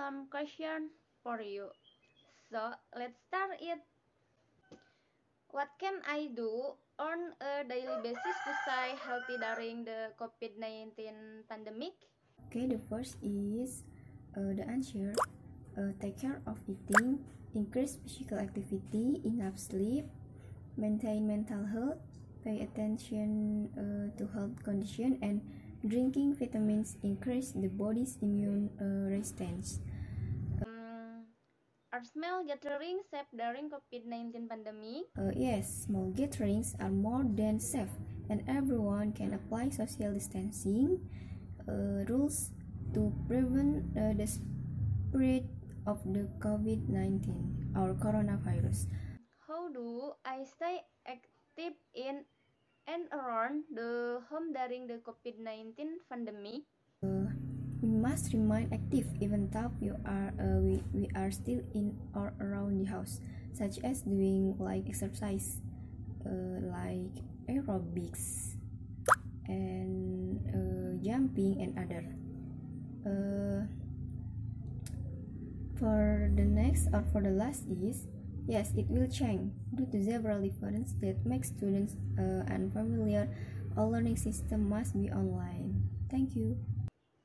some questions for you. So let's start it. What can I do on a daily basis to stay healthy during the COVID-19 pandemic? Okay, the first is uh, the answer. Uh, take care of eating, increase physical activity, enough sleep, maintain mental health, pay attention uh, to health condition, and drinking vitamins increase the body's immune uh. Um, are small gatherings safe during COVID-19 pandemic? Uh, yes, small gatherings are more than safe, and everyone can apply social distancing uh, rules to prevent uh, the spread of the COVID-19 or coronavirus. How do I stay active in and around the home during the COVID-19 pandemic? Uh, we must remain active even though you are uh, we, we are still in or around the house, such as doing like exercise, uh, like aerobics and uh, jumping and other. Uh, for the next or for the last is Yes, it will change due to several differences that make students uh, unfamiliar. All learning system must be online. Thank you.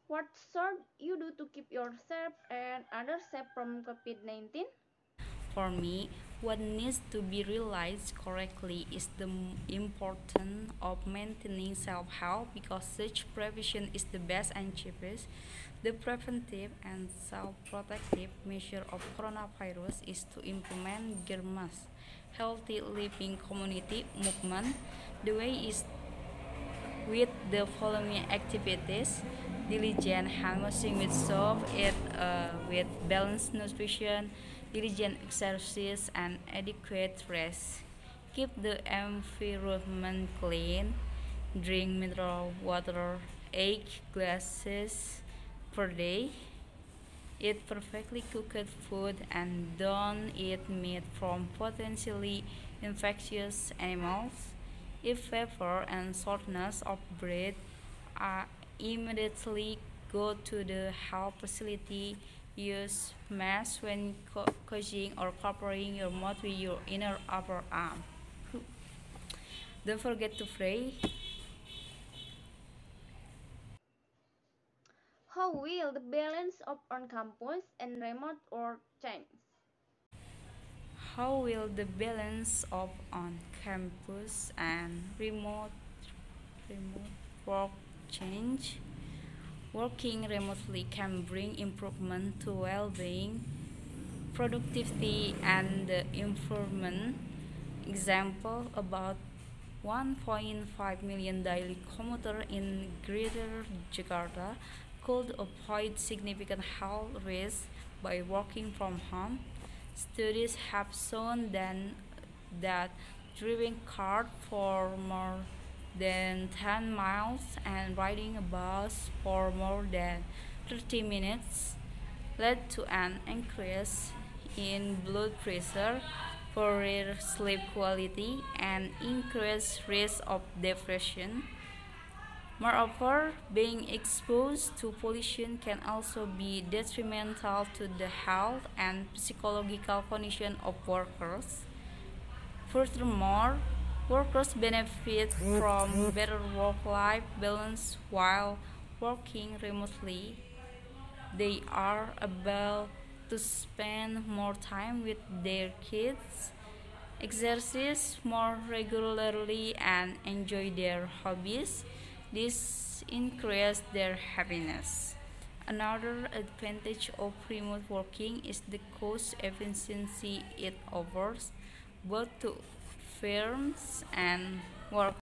What should you do to keep yourself and others safe from COVID-19? For me, what needs to be realized correctly is the importance of maintaining self-health because such prevention is the best and cheapest. The preventive and self-protective measure of coronavirus is to implement GERMAS, Healthy Living Community Movement. The way is with the following activities diligent hand washing with soap, eat uh, with balanced nutrition, diligent exercise, and adequate rest. Keep the environment clean. Drink mineral water, 8 glasses per day. Eat perfectly cooked food and don't eat meat from potentially infectious animals. If fever and shortness of breath are immediately go to the health facility Use mask when coaching or covering your mouth with your inner upper arm. Don't forget to pray. How will the balance of on-campus and remote work change? How will the balance of on-campus and remote remote work change? Working remotely can bring improvement to well-being, productivity, and improvement. Example about 1.5 million daily commuters in Greater Jakarta could avoid significant health risks by working from home. Studies have shown then that driving car for more than 10 miles and riding a bus for more than 30 minutes led to an increase in blood pressure, poorer sleep quality, and increased risk of depression. Moreover, being exposed to pollution can also be detrimental to the health and psychological condition of workers. Furthermore, Workers benefit from better work-life balance while working remotely. They are able to spend more time with their kids, exercise more regularly, and enjoy their hobbies. This increases their happiness. Another advantage of remote working is the cost efficiency it offers, both to firms and work